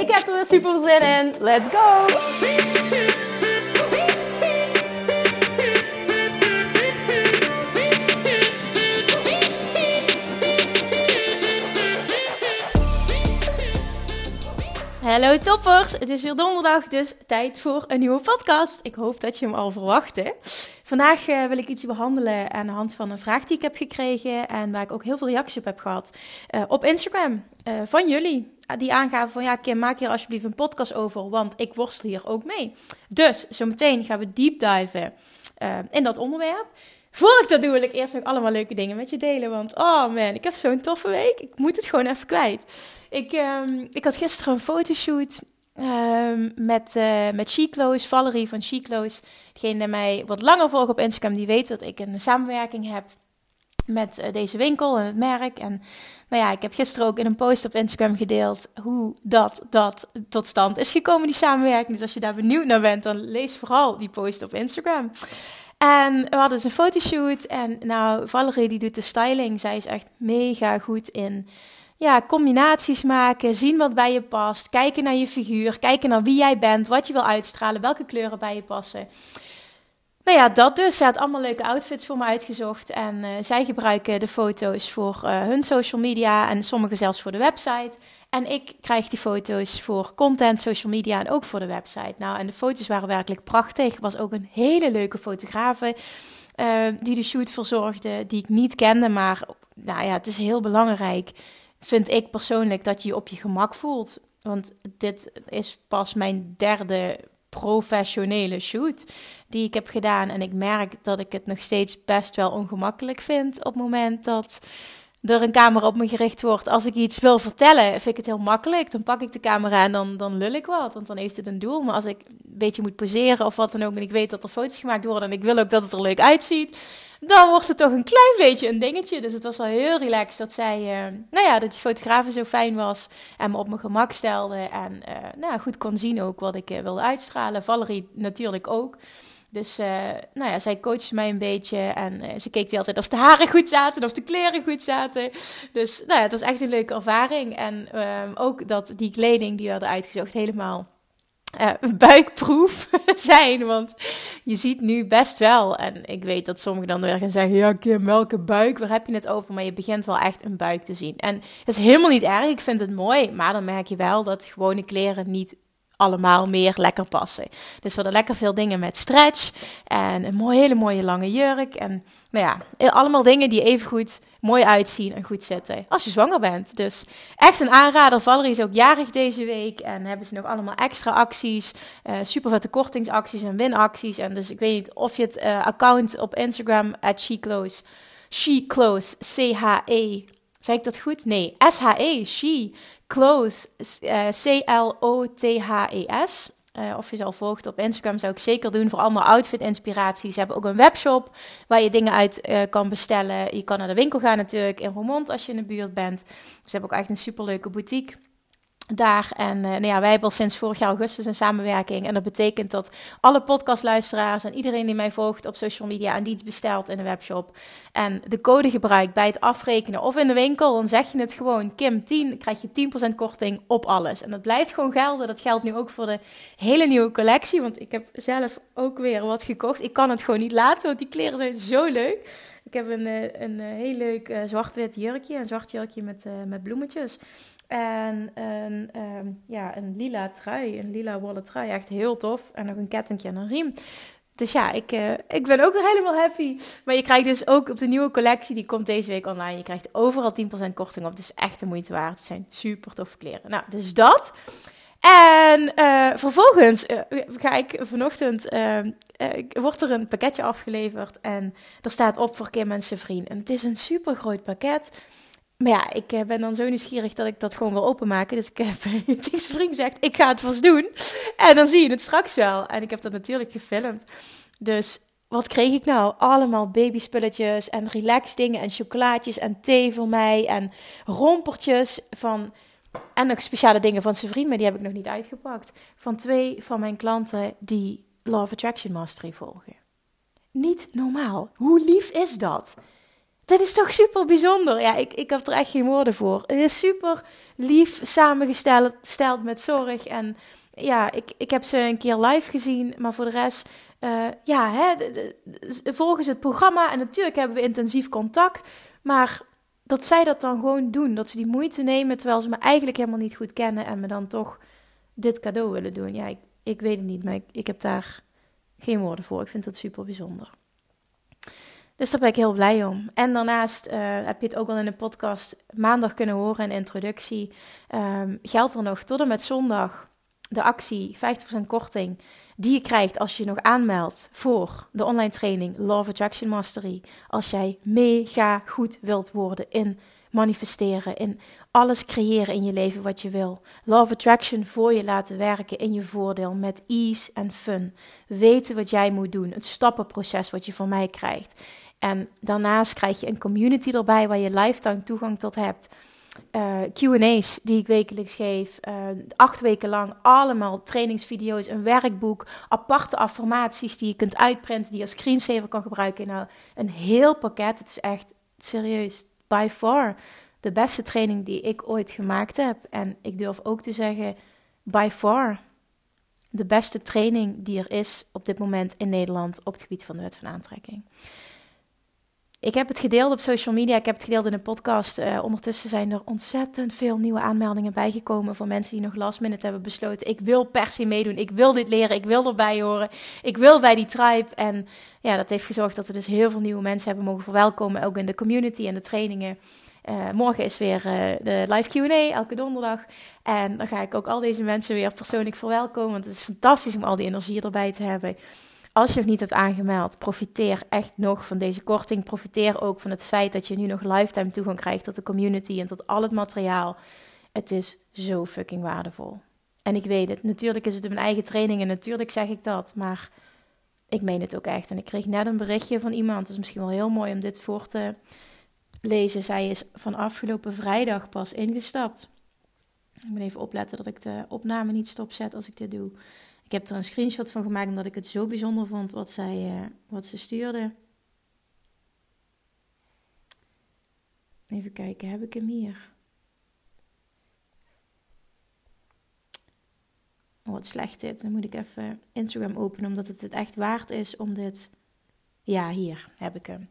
Ik heb er weer super zin in. Let's go! Hallo toppers, het is weer donderdag, dus tijd voor een nieuwe podcast. Ik hoop dat je hem al verwachtte. Vandaag uh, wil ik iets behandelen aan de hand van een vraag die ik heb gekregen en waar ik ook heel veel reacties op heb gehad uh, op Instagram uh, van jullie. Die aangaven van ja, Kim, maak hier alsjeblieft een podcast over, want ik worstel hier ook mee. Dus zometeen gaan we deep diven in dat onderwerp. Voor ik dat doe, wil ik eerst nog allemaal leuke dingen met je delen. Want oh man, ik heb zo'n toffe week. Ik moet het gewoon even kwijt. Ik, um, ik had gisteren een fotoshoot um, met, uh, met Chiclo's, Valerie van Chiclo's. Degene die mij wat langer volgt op Instagram, die weet dat ik een samenwerking heb met uh, deze winkel en het merk. En nou ja, ik heb gisteren ook in een post op Instagram gedeeld hoe dat, dat tot stand is gekomen, die samenwerking. Dus als je daar benieuwd naar bent, dan lees vooral die post op Instagram. En we hadden dus een fotoshoot. En nou, Valerie die doet de styling. Zij is echt mega goed in ja, combinaties maken, zien wat bij je past, kijken naar je figuur, kijken naar wie jij bent, wat je wil uitstralen, welke kleuren bij je passen. Nou ja, dat dus. Ze had allemaal leuke outfits voor me uitgezocht. En uh, zij gebruiken de foto's voor uh, hun social media en sommige zelfs voor de website. En ik krijg die foto's voor content, social media en ook voor de website. Nou, en de foto's waren werkelijk prachtig. Was ook een hele leuke fotografe uh, die de shoot verzorgde, die ik niet kende. Maar nou ja, het is heel belangrijk, vind ik persoonlijk, dat je je op je gemak voelt. Want dit is pas mijn derde professionele shoot die ik heb gedaan. En ik merk dat ik het nog steeds best wel ongemakkelijk vind op het moment dat er een camera op me gericht wordt. Als ik iets wil vertellen, vind ik het heel makkelijk. Dan pak ik de camera en dan, dan lul ik wat, want dan heeft het een doel. Maar als ik een beetje moet poseren of wat dan ook en ik weet dat er foto's gemaakt worden en ik wil ook dat het er leuk uitziet, dan wordt het toch een klein beetje een dingetje. Dus het was wel heel relaxed dat zij, uh, nou ja, dat die fotograaf zo fijn was en me op mijn gemak stelde en uh, nou, goed kon zien ook wat ik uh, wilde uitstralen. Valerie natuurlijk ook. Dus uh, nou ja, zij coachte mij een beetje en uh, ze keek die altijd of de haren goed zaten of de kleren goed zaten. Dus nou ja, het was echt een leuke ervaring. En um, ook dat die kleding die we hadden uitgezocht helemaal uh, buikproef zijn. Want je ziet nu best wel, en ik weet dat sommigen dan weer gaan zeggen: Ja, Kim, welke buik? Waar heb je het over? Maar je begint wel echt een buik te zien. En dat is helemaal niet erg, ik vind het mooi. Maar dan merk je wel dat gewone kleren niet allemaal meer lekker passen. Dus we hadden lekker veel dingen met stretch en een mooie, hele mooie lange jurk. En nou ja, allemaal dingen die even goed mooi uitzien en goed zitten als je zwanger bent. Dus echt een aanrader. Valerie is ook jarig deze week en hebben ze nog allemaal extra acties, uh, super vette kortingsacties en winacties. En dus ik weet niet of je het uh, account op Instagram at SheClose, SheClose, C-H-E, zei ik dat goed? Nee, S-H-E, She Close, C-L-O-T-H-E-S. Uh, of je ze al volgt op Instagram, zou ik zeker doen voor allemaal outfit-inspiraties. Ze hebben ook een webshop waar je dingen uit uh, kan bestellen. Je kan naar de winkel gaan natuurlijk in Roermond als je in de buurt bent. Ze hebben ook echt een superleuke boutique daar. En uh, nou ja, wij hebben al sinds vorig jaar augustus een samenwerking. En dat betekent dat alle podcastluisteraars en iedereen die mij volgt op social media en die iets bestelt in de webshop en de code gebruikt bij het afrekenen of in de winkel, dan zeg je het gewoon Kim 10, krijg je 10% korting op alles. En dat blijft gewoon gelden. Dat geldt nu ook voor de hele nieuwe collectie, want ik heb zelf ook weer wat gekocht. Ik kan het gewoon niet laten, want die kleren zijn zo leuk. Ik heb een, eh, een, eh, heel leuk zwart-wit jurkje, een zwart jurkje met, met bloemetjes. En een, um, ja, een lila trui, een lila wollen trui. Echt heel tof. En nog een kettingje en een riem. Dus ja, ik, uh, ik ben ook helemaal happy. Maar je krijgt dus ook op de nieuwe collectie, die komt deze week online. Je krijgt overal 10% korting op. Dus echt de moeite waard. Het zijn super toffe kleren. Nou, dus dat. En uh, vervolgens uh, ga ik vanochtend, wordt er een pakketje afgeleverd. En er staat op voor Kim en zijn vriend. En het is een super groot pakket. Maar ja, ik eh, ben dan zo nieuwsgierig dat ik dat gewoon wil openmaken. Dus ik heb tegen zijn vriend gezegd, ik ga het vast doen. En dan zie je het straks wel. En ik heb dat natuurlijk gefilmd. Dus wat kreeg ik nou? Allemaal babyspulletjes en relax dingen en chocolaatjes en thee voor mij en rompertjes van... En nog speciale dingen van zijn vriend, maar die heb ik nog niet uitgepakt. Van twee van mijn klanten die Law Attraction Mastery volgen. Niet normaal. Hoe lief is dat? Dat is toch super bijzonder? Ja, ik, ik heb er echt geen woorden voor. Het is super lief, samengesteld met zorg. En ja, ik, ik heb ze een keer live gezien, maar voor de rest, uh, ja, hè, volgens het programma. En natuurlijk hebben we intensief contact. Maar dat zij dat dan gewoon doen, dat ze die moeite nemen terwijl ze me eigenlijk helemaal niet goed kennen en me dan toch dit cadeau willen doen. Ja, ik, ik weet het niet, maar ik, ik heb daar geen woorden voor. Ik vind dat super bijzonder. Dus daar ben ik heel blij om. En daarnaast uh, heb je het ook al in de podcast maandag kunnen horen in introductie. Um, geldt er nog tot en met zondag de actie 50% korting die je krijgt als je nog aanmeldt voor de online training Love Attraction Mastery. Als jij mega goed wilt worden in manifesteren, in alles creëren in je leven wat je wil. Love Attraction voor je laten werken in je voordeel met ease en fun. Weten wat jij moet doen, het stappenproces wat je van mij krijgt. En daarnaast krijg je een community erbij waar je lifetime toegang tot hebt. Eh, QA's die ik wekelijks geef. Uh, acht weken lang allemaal trainingsvideo's, een werkboek, aparte affirmaties die je kunt uitprinten, die je als screensaver kan gebruiken. Nou, een heel pakket. Het is echt serieus, by far de beste training die ik ooit gemaakt heb. En ik durf ook te zeggen, by far de beste training die er is op dit moment in Nederland op het gebied van de wet van aantrekking. Ik heb het gedeeld op social media, ik heb het gedeeld in een podcast. Uh, ondertussen zijn er ontzettend veel nieuwe aanmeldingen bijgekomen voor mensen die nog last minute hebben besloten. Ik wil per se meedoen, ik wil dit leren, ik wil erbij horen, ik wil bij die tribe. En ja, dat heeft gezorgd dat we dus heel veel nieuwe mensen hebben mogen verwelkomen, ook in de community en de trainingen. Uh, morgen is weer uh, de live QA, elke donderdag. En dan ga ik ook al deze mensen weer persoonlijk verwelkomen. Want het is fantastisch om al die energie erbij te hebben. Als je nog niet hebt aangemeld, profiteer echt nog van deze korting. Profiteer ook van het feit dat je nu nog lifetime toegang krijgt tot de community en tot al het materiaal. Het is zo fucking waardevol. En ik weet het, natuurlijk is het mijn eigen training en natuurlijk zeg ik dat, maar ik meen het ook echt. En ik kreeg net een berichtje van iemand, het is misschien wel heel mooi om dit voor te lezen. Zij is van afgelopen vrijdag pas ingestapt. Ik moet even opletten dat ik de opname niet stopzet als ik dit doe. Ik heb er een screenshot van gemaakt omdat ik het zo bijzonder vond wat, zij, uh, wat ze stuurde. Even kijken, heb ik hem hier? Oh, wat slecht dit. Dan moet ik even Instagram openen omdat het het echt waard is om dit... Ja, hier heb ik hem.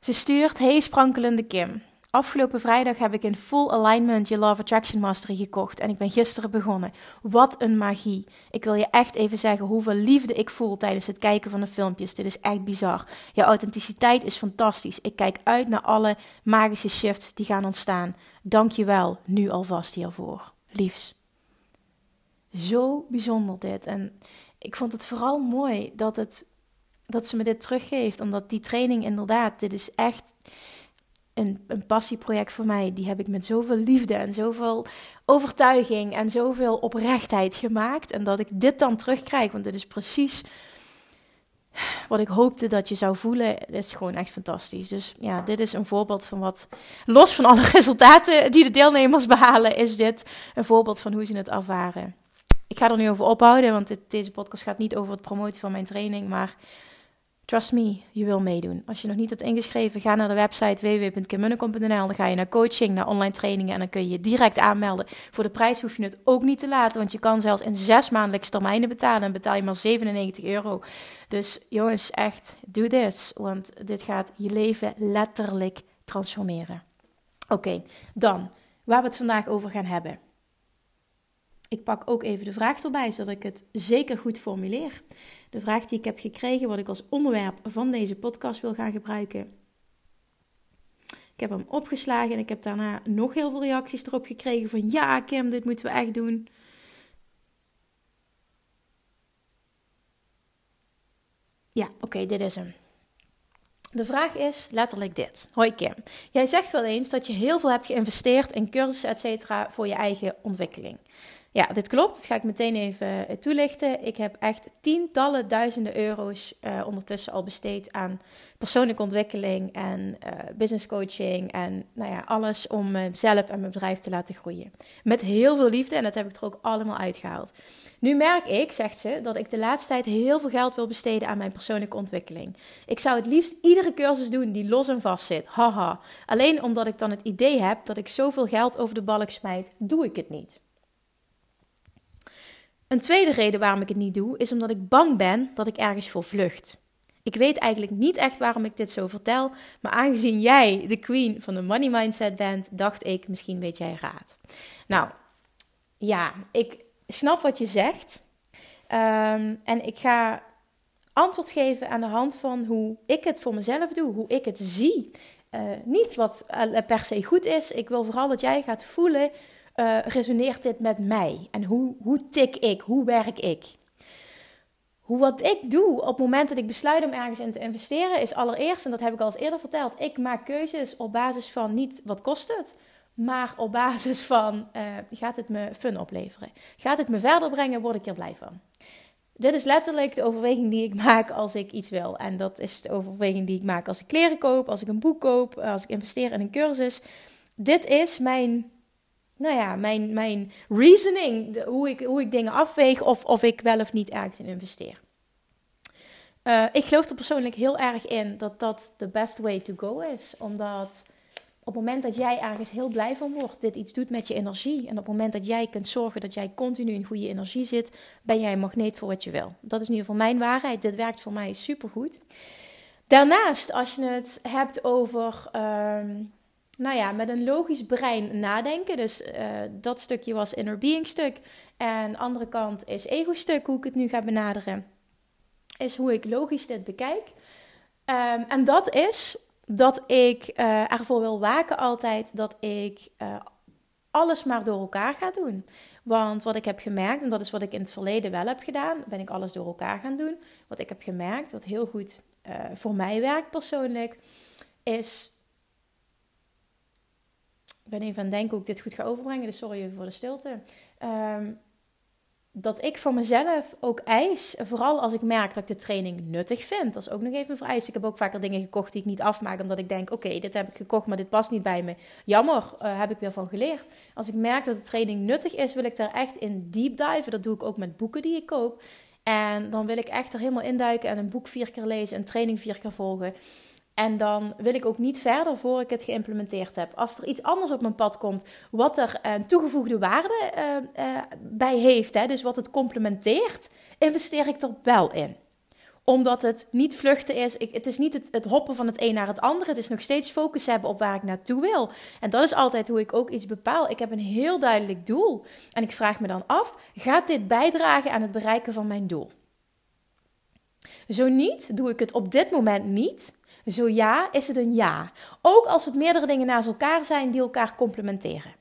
Ze stuurt, hey sprankelende Kim. Afgelopen vrijdag heb ik in Full Alignment je Love Attraction Mastery gekocht en ik ben gisteren begonnen. Wat een magie. Ik wil je echt even zeggen hoeveel liefde ik voel tijdens het kijken van de filmpjes. Dit is echt bizar. Je authenticiteit is fantastisch. Ik kijk uit naar alle magische shifts die gaan ontstaan. Dank je wel, nu alvast hiervoor. Liefs. Zo bijzonder dit. En ik vond het vooral mooi dat, het, dat ze me dit teruggeeft. Omdat die training inderdaad, dit is echt een, een passieproject voor mij. Die heb ik met zoveel liefde en zoveel overtuiging en zoveel oprechtheid gemaakt. En dat ik dit dan terugkrijg, want dit is precies wat ik hoopte dat je zou voelen, is gewoon echt fantastisch. Dus ja, dit is een voorbeeld van wat, los van alle resultaten die de deelnemers behalen, is dit een voorbeeld van hoe ze het ervaren. Ik ga er nu over ophouden, want dit, deze podcast gaat niet over het promoten van mijn training, maar Trust me, je wil meedoen. Als je nog niet hebt ingeschreven, ga naar de website www.kimmunnekom.nl. Dan ga je naar coaching, naar online trainingen en dan kun je je direct aanmelden. Voor de prijs hoef je het ook niet te laten, want je kan zelfs in zes maandelijkse termijnen betalen en betaal je maar 97 euro. Dus jongens, echt, doe dit, want dit gaat je leven letterlijk transformeren. Oké, dan, waar we het vandaag over gaan hebben. Ik pak ook even de vraag erbij, zodat ik het zeker goed formuleer. De vraag die ik heb gekregen, wat ik als onderwerp van deze podcast wil gaan gebruiken. Ik heb hem opgeslagen en ik heb daarna nog heel veel reacties erop gekregen van ja Kim, dit moeten we echt doen. Ja, oké, dit is hem. De vraag is letterlijk dit. Hoi Kim, jij zegt wel eens dat je heel veel hebt geïnvesteerd in cursussen, et cetera, voor je eigen ontwikkeling. Ja, dit klopt. Dat ga ik meteen even eh, toelichten. Ik heb echt tientallen duizenden euro's uh, ondertussen al besteed aan persoonlijke ontwikkeling en uh, business coaching en nou ja, alles om mezelf en mijn bedrijf te laten groeien. Met heel veel liefde en dat heb ik er ook allemaal uitgehaald. Nu merk ik, zegt ze, dat ik de laatste tijd heel veel geld wil besteden aan mijn persoonlijke ontwikkeling. Ik zou het liefst iedere cursus doen die los en vast zit. Haha. Alleen omdat ik dan het idee heb dat ik zoveel geld over de balk smijt, doe ik het niet. Een tweede reden waarom ik het niet doe, is omdat ik bang ben dat ik ergens voor vlucht. Ik weet eigenlijk niet echt waarom ik dit zo vertel, maar aangezien jij de queen van de money mindset bent, dacht ik, misschien weet jij raad. Nou, ja, ik snap wat je zegt. Ehm, en ik ga antwoord geven aan de hand van hoe ik het voor mezelf doe, hoe ik het zie. Uh, niet wat uh, per se goed is. Ik wil vooral dat jij gaat voelen uh, resoneert dit met mij? En hoe, hoe tik ik? Hoe werk ik? Hoe wat ik doe op het moment dat ik besluit om ergens in te investeren, is allereerst, en dat heb ik al eens eerder verteld, ik maak keuzes op basis van niet wat kost het, maar op basis van uh, gaat het me fun opleveren? Gaat het me verder brengen? Word ik er blij van? Dit is letterlijk de overweging die ik maak als ik iets wil. En dat is de overweging die ik maak als ik kleren koop, als ik een boek koop, als ik investeer in een cursus. Dit is mijn nou ja, mijn, mijn reasoning, hoe ik, hoe ik dingen afweeg of, of ik wel of niet ergens in investeer. Uh, ik geloof er persoonlijk heel erg in dat dat de best way to go is. Omdat op het moment dat jij ergens heel blij van wordt, dit iets doet met je energie. En op het moment dat jij kunt zorgen dat jij continu in goede energie zit, ben jij een magneet voor wat je wil. Dat is in ieder geval mijn waarheid. Dit werkt voor mij supergoed. Daarnaast, als je het hebt over. Ehm, nou ja, met een logisch brein nadenken. Dus uh, dat stukje was inner being stuk. En de andere kant is ego stuk, hoe ik het nu ga benaderen. Is hoe ik logisch dit bekijk. Um, en dat is dat ik uh, ervoor wil waken altijd dat ik uh, alles maar door elkaar ga doen. Want wat ik heb gemerkt, en dat is wat ik in het verleden wel heb gedaan, ben ik alles door elkaar gaan doen. Wat ik heb gemerkt, wat heel goed voor mij werkt persoonlijk, is ben even aan het denken hoe ik dit goed ga overbrengen, dus sorry voor de stilte. Um, dat ik voor mezelf ook eis, vooral als ik merk dat ik de training nuttig vind. Dat is ook nog even een vereis. Ik heb ook vaker dingen gekocht die ik niet afmaak, omdat ik denk: oké, dit heb ik gekocht, maar dit past niet bij me. Jammer, uh, heb ik weer van geleerd. Als ik merk dat de training nuttig is, wil ik daar echt in deep diven. Dat doe ik ook met boeken die ik koop. En dan wil ik echt er helemaal induiken en een boek vier keer lezen, een training vier keer volgen. En dan wil ik ook niet verder voor ik het geïmplementeerd heb. Als er iets anders op mijn pad komt, wat er een toegevoegde waarde uh, uh, bij heeft, hè, dus wat het complementeert, investeer ik er wel in omdat het niet vluchten is. Ik, het is niet het, het, hoppen van het een naar het andere. Het is nog steeds focus hebben op waar ik naartoe wil. En dat is altijd hoe ik ook iets bepaal. Ik heb een heel duidelijk doel. En ik vraag me dan af: gaat dit bijdragen aan het bereiken van mijn doel? Zo niet, doe ik het op dit moment niet. Zo ja, is het een ja. Ook als het meerdere dingen naast elkaar zijn die elkaar complementeren.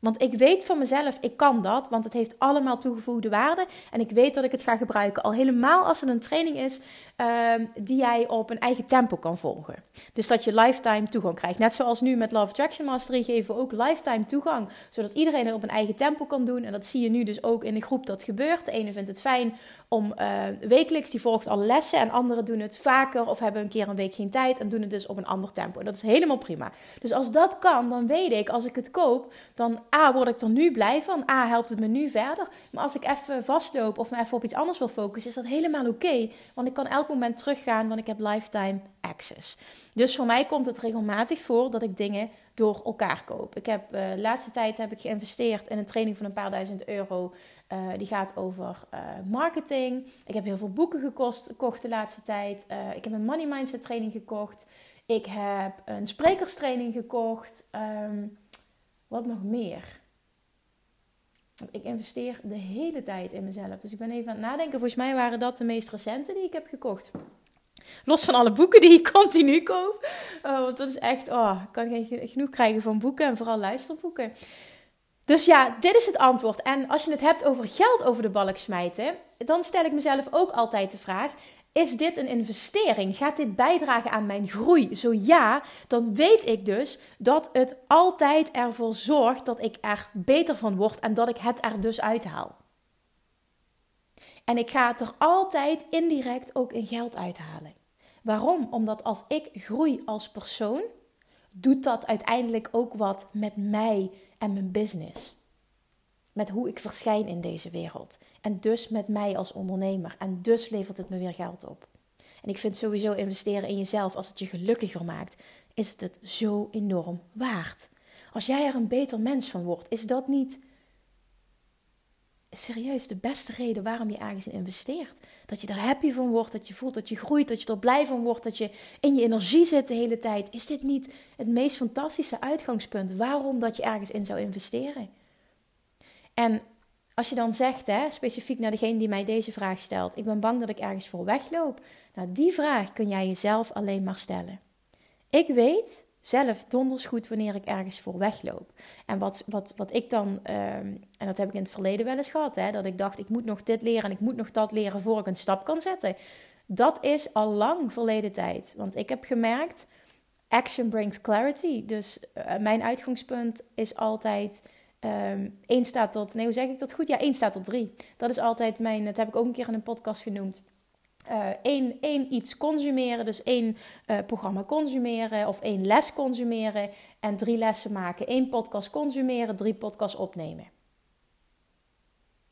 Want ik weet van mezelf, ik kan dat, want het heeft allemaal toegevoegde waarde. En ik weet dat ik het ga gebruiken. Al helemaal als het een training is uh, die jij op een eigen tempo kan volgen. Dus dat je lifetime toegang krijgt. Net zoals nu met Love Attraction Mastery geven we ook lifetime toegang. Zodat iedereen het op een eigen tempo kan doen. En dat zie je nu dus ook in de groep dat gebeurt. De ene vindt het fijn om uh, wekelijks, die volgt alle lessen. En anderen doen het vaker of hebben een keer een week geen tijd en doen het dus op een ander tempo. En dat is helemaal prima. Dus als dat kan, dan weet ik, als ik het koop, dan A, word ik er nu blij van. A, helpt het me nu verder. Maar als ik even vastloop of me even op iets anders wil focussen, is dat helemaal oké. want ik kan elk moment teruggaan, want ik heb lifetime access. Dus voor mij komt het regelmatig voor dat ik dingen door elkaar koop. Ik heb uh, de laatste tijd heb ik geïnvesteerd in een training van een paar duizend euro uh, die gaat over uh, marketing. Ik heb heel veel boeken gekost, gekocht de laatste tijd. Uh, ik heb een money mindset training gekocht. Ik heb een sprekerstraining gekocht. Um, wat nog meer? Ik investeer de hele tijd in mezelf. Dus ik ben even aan het nadenken. Volgens mij waren dat de meest recente die ik heb gekocht. Los van alle boeken die ik continu koop. Oh, want dat is echt, oh, ik kan geen genoeg krijgen van boeken en vooral luisterboeken. Dus ja, dit is het antwoord. En als je het hebt over geld over de balk smijten, dan stel ik mezelf ook altijd de vraag: is dit een investering? Gaat dit bijdragen aan mijn groei? Zo ja, dan weet ik dus dat het altijd ervoor zorgt dat ik er beter van word en dat ik het er dus uithaal. En ik ga het er altijd indirect ook in geld uithalen. Waarom? Omdat als ik groei als persoon, doet dat uiteindelijk ook wat met mij en mijn business. Met hoe ik verschijn in deze wereld. En dus met mij als ondernemer. En dus levert het me weer geld op. En ik vind sowieso investeren in jezelf, als het je gelukkiger maakt, is het het zo enorm waard. Als jij er een beter mens van wordt, is dat niet serieus de beste reden waarom je ergens in investeert. Dat je er happy van wordt, dat je voelt dat je groeit, dat je er blij van wordt, dat je in je energie zit de hele tijd. Is dit niet het meest fantastische uitgangspunt waarom dat je ergens in zou investeren? En als je dan zegt, hè, specifiek naar degene die mij deze vraag stelt, ik ben bang dat ik ergens voor wegloop. Nou, die vraag kun jij jezelf alleen maar stellen. Ik weet zelf donders goed wanneer ik ergens voor wegloop. En wat, wat, wat ik dan, ehm, en dat heb ik in het verleden wel eens gehad, hè, dat ik dacht, ik moet nog dit leren en ik moet nog dat leren voor ik een stap kan zetten. Dat is al lang verleden tijd. Want ik heb gemerkt, action brings clarity. Dus uh, mijn uitgangspunt is altijd ehm, 1 staat tot, nee, hoe zeg ik dat goed? Ja, 1 staat tot 3. Dat is altijd mijn, dat heb ik ook een keer in een podcast genoemd. Uh, één iets consumeren, dus één uh, programma consumeren of één les consumeren en drie lessen maken. Eén podcast consumeren, drie podcasts opnemen.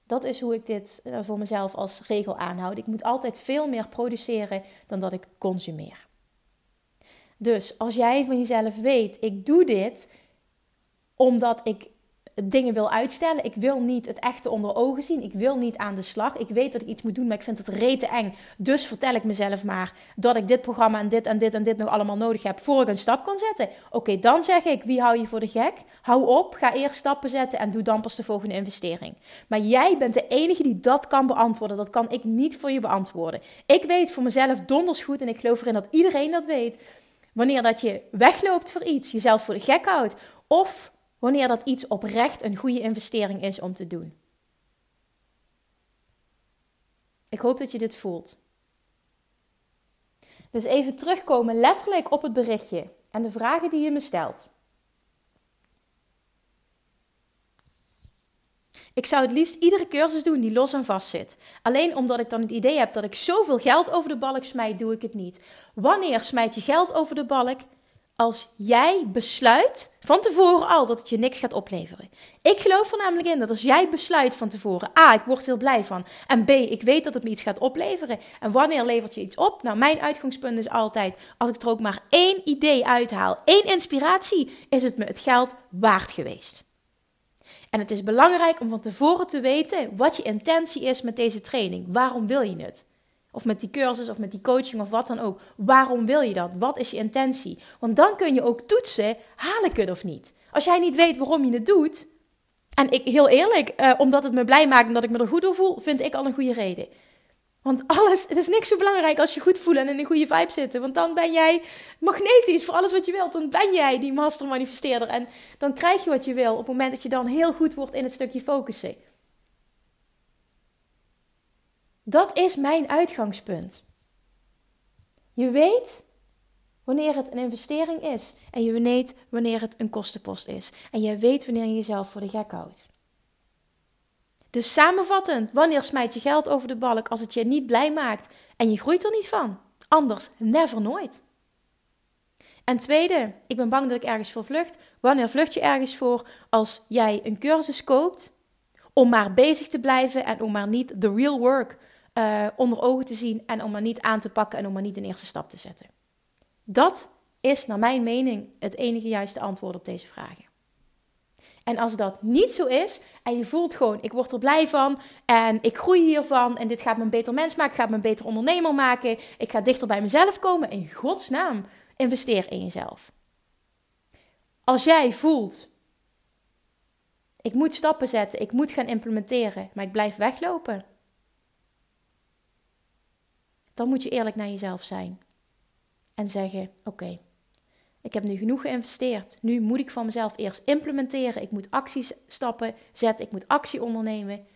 Dat is hoe ik dit uh, voor mezelf als regel aanhoud. Ik moet altijd veel meer produceren dan dat ik consumeer. Dus als jij van jezelf weet, ik doe dit omdat ik dingen wil uitstellen. Ik wil niet het echte onder ogen zien. Ik wil niet aan de slag. Ik weet dat ik iets moet doen, maar ik vind het rete eng. Dus vertel ik mezelf maar dat ik dit programma en dit en dit en dit nog allemaal nodig heb voor ik een stap kan zetten. Oké, dan zeg ik, wie hou je voor de gek? Hou op, ga eerst stappen zetten en doe dan pas de volgende investering. Maar jij bent de enige die dat kan beantwoorden. Dat kan ik niet voor je beantwoorden. Ik weet voor mezelf donders goed en ik geloof erin dat iedereen dat weet. Wanneer dat je wegloopt voor iets, jezelf voor de gek houdt of Wanneer dat iets oprecht een goede investering is om te doen. Ik hoop dat je dit voelt. Dus even terugkomen letterlijk op het berichtje en de vragen die je me stelt. Ik zou het liefst iedere cursus doen die los en vast zit. Alleen omdat ik dan het idee heb dat ik zoveel geld over de balk smijt, doe ik het niet. Wanneer smijt je geld over de balk? Als jij besluit van tevoren al dat het je niks gaat opleveren. Ik geloof er namelijk in dat als jij besluit van tevoren, A, ik word heel blij van, en B, ik weet dat het me iets gaat opleveren. En wanneer levert je iets op? Nou, mijn uitgangspunt is altijd, als ik er ook maar één idee uithaal, één inspiratie, is het me het geld waard geweest. En het is belangrijk om van tevoren te weten wat je intentie is met deze training. Waarom wil je het? Of met die cursus of met die coaching of wat dan ook. Waarom wil je dat? Wat is je intentie? Want dan kun je ook toetsen, haal ik het of niet? Als jij niet weet waarom je het doet, en ik, heel eerlijk, uh, omdat het me blij maakt en dat ik me er goed door voel, vind ik al een goede reden. Want alles, het is niks zo belangrijk als je goed voelt en in een goede vibe zitten. Want dan ben jij magnetisch voor alles wat je wilt. Dan ben jij die master manifesteerder. En dan krijg je wat je wil op het moment dat je dan heel goed wordt in het stukje focussen. Dat is mijn uitgangspunt. Je weet wanneer het een investering is en je weet wanneer het een kostenpost is. En je weet wanneer je jezelf voor de gek houdt. Dus samenvattend, wanneer smijt je geld over de balk als het je niet blij maakt en je groeit er niet van? Anders, never nooit. En tweede, ik ben bang dat ik ergens voor vlucht. Wanneer vlucht je ergens voor als jij een cursus koopt om maar bezig te blijven en om maar niet the real work uh, onder ogen te zien en om maar niet aan te pakken en om maar niet een eerste stap te zetten? Dat is naar mijn mening het enige juiste antwoord op deze vragen. En als dat niet zo is en je voelt gewoon, ik word er blij van en ik groei hiervan en dit gaat me een beter mens maken, gaat me een beter ondernemer maken, ik ga dichter bij mezelf komen, in godsnaam, investeer in jezelf. Als jij voelt, ik moet stappen zetten, ik moet gaan implementeren, maar ik blijf weglopen, dan moet je eerlijk naar jezelf zijn. En zeggen: Oké, ik heb nu genoeg geïnvesteerd. Nu moet ik van mezelf eerst implementeren. Ik moet acties stappen zetten. Ik moet actie ondernemen.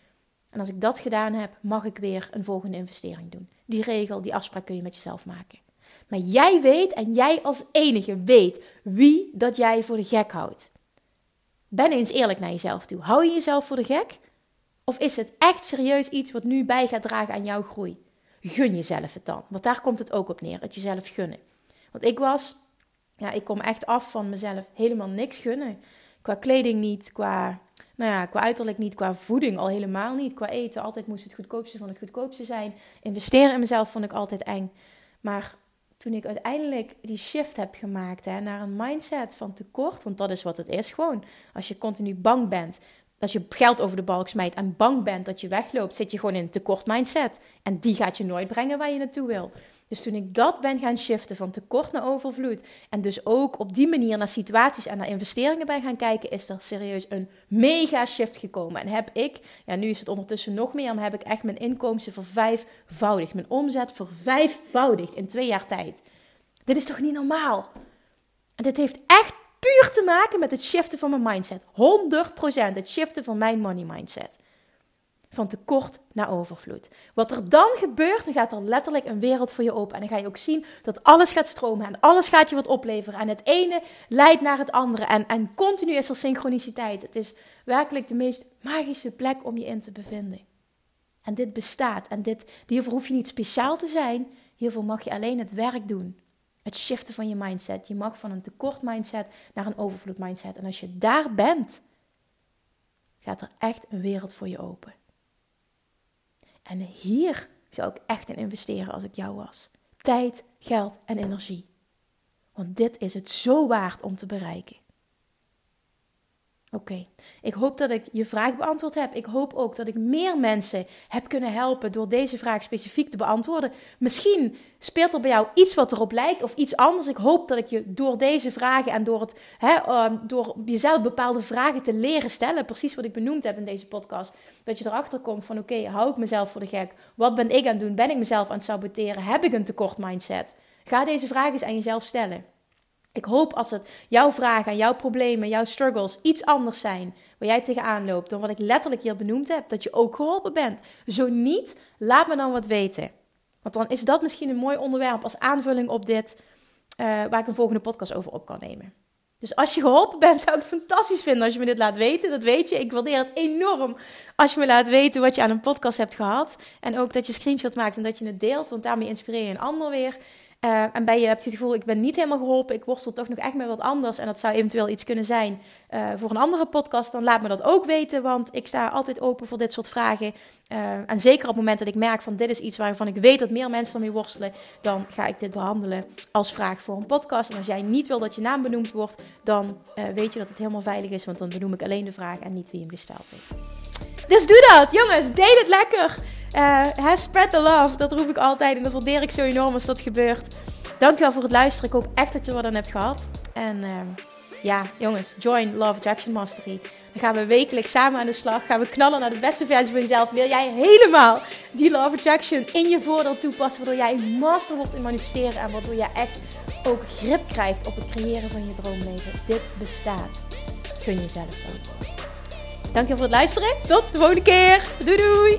En als ik dat gedaan heb, mag ik weer een volgende investering doen. die regel, die afspraak kun je met jezelf maken. Maar jij weet en jij als enige weet wie dat jij voor de gek houdt. Ben eens eerlijk naar jezelf toe. Hou je jezelf voor de gek? Of is het echt serieus iets wat nu bij gaat dragen aan jouw groei? Gun jezelf het dan. Want daar komt het ook op neer, het jezelf gunnen. Want ik was, ja, ik kom echt af van mezelf helemaal niks gunnen. Qua kleding niet, qua, nou ja, qua uiterlijk niet, qua voeding al helemaal niet. Qua eten, altijd moest het goedkoopste van het goedkoopste zijn. Investeren in mezelf vond ik altijd eng. Maar toen ik uiteindelijk die shift heb gemaakt hè, naar een mindset van tekort, want dat is wat het is gewoon. Als je continu bang bent dat je geld over de balk smijt en bang bent dat je wegloopt, zit je gewoon in een tekort mindset. En die gaat je nooit brengen waar je naartoe wil. Dus toen ik dat ben gaan shiften van tekort naar overvloed en dus ook op die manier naar situaties en naar investeringen ben gaan kijken, is er serieus een mega shift gekomen. En heb ik, ja nu is het ondertussen nog meer, maar heb ik echt mijn inkomsten vervijfvoudigd, mijn omzet vervijfvoudigd in twee jaar tijd. Dit is toch niet normaal? En dit heeft echt te maken met het shiften van mijn mindset. 100% het shiften van mijn money mindset. Van tekort naar overvloed. Wat er dan gebeurt, dan gaat er letterlijk een wereld voor je open. En dan ga je ook zien dat alles gaat stromen en alles gaat je wat opleveren. En het ene leidt naar het andere. En, en continu is er synchroniciteit. Het is werkelijk de meest magische plek om je in te bevinden. En dit bestaat. En dit, hiervoor hoef je niet speciaal te zijn. Hiervoor mag je alleen het werk doen. Het shiften van je mindset. Je mag van een tekort mindset naar een overvloed mindset. En als je daar bent, gaat er echt een wereld voor je open. En hier zou ik echt in investeren als ik jou was. Tijd, geld en energie. Want dit is het zo waard om te bereiken. Oké, ik hoop dat ik je vraag beantwoord heb. Ik hoop ook dat ik meer mensen heb kunnen helpen door deze vraag specifiek te beantwoorden. Misschien speelt er bij jou iets wat erop lijkt of iets anders. Ik hoop dat ik je door deze vragen en door, het, hè, uh, door jezelf bepaalde vragen te leren stellen, precies wat ik benoemd heb in deze podcast, dat je erachter komt van oké, hou ik mezelf voor de gek? Wat ben ik aan het doen? Ben ik mezelf aan het saboteren? Heb ik een tekort mindset? Ga deze vragen eens aan jezelf stellen. Ik hoop als het jouw vragen, jouw problemen, jouw struggles iets anders zijn, waar jij tegenaan loopt, dan wat ik letterlijk hier benoemd heb, dat je ook geholpen bent. Zo niet, laat me dan wat weten. Want dan is dat misschien een mooi onderwerp als aanvulling op dit, uh, waar ik een volgende podcast over op kan nemen. Dus als je geholpen bent, zou ik het fantastisch vinden als je me dit laat weten. Dat weet je. Ik waardeer het enorm als je me laat weten wat je aan een podcast hebt gehad. En ook dat je screenshot maakt en dat je het deelt. Want daarmee inspireer je een ander weer. Uh, en bij je hebt het gevoel, ik ben niet helemaal geholpen, ik worstel toch nog echt met wat anders. En dat zou eventueel iets kunnen zijn uh, voor een andere podcast. Dan laat me dat ook weten, want ik sta altijd open voor dit soort vragen. Uh, en zeker op het moment dat ik merk van dit is iets waarvan ik weet dat meer mensen ermee worstelen, dan ga ik dit behandelen als vraag voor een podcast. En als jij niet wil dat je naam benoemd wordt, dan weet je dat het helemaal veilig is, want dan benoem ik alleen de vraag en niet wie hem gesteld heeft. Dus doe dat, jongens, deel het lekker. Uh, spread the love. Dat roep ik altijd en dat waardeer ik zo enorm als dat gebeurt. Dankjewel voor het luisteren. Ik hoop echt dat je wat aan hebt gehad. En uh, ja, jongens, join Love Attraction Mastery. Dan gaan we wekelijks samen aan de slag. Gaan we knallen naar de beste versie van jezelf. Wil jij helemaal die Love Attraction in je voordeel toepassen. Waardoor jij een master wordt in manifesteren. En waardoor jij echt ook grip krijgt op het creëren van je droomleven. Dit bestaat. Gun jezelf dat. Dankjewel voor het luisteren. Tot de volgende keer. Doei doei.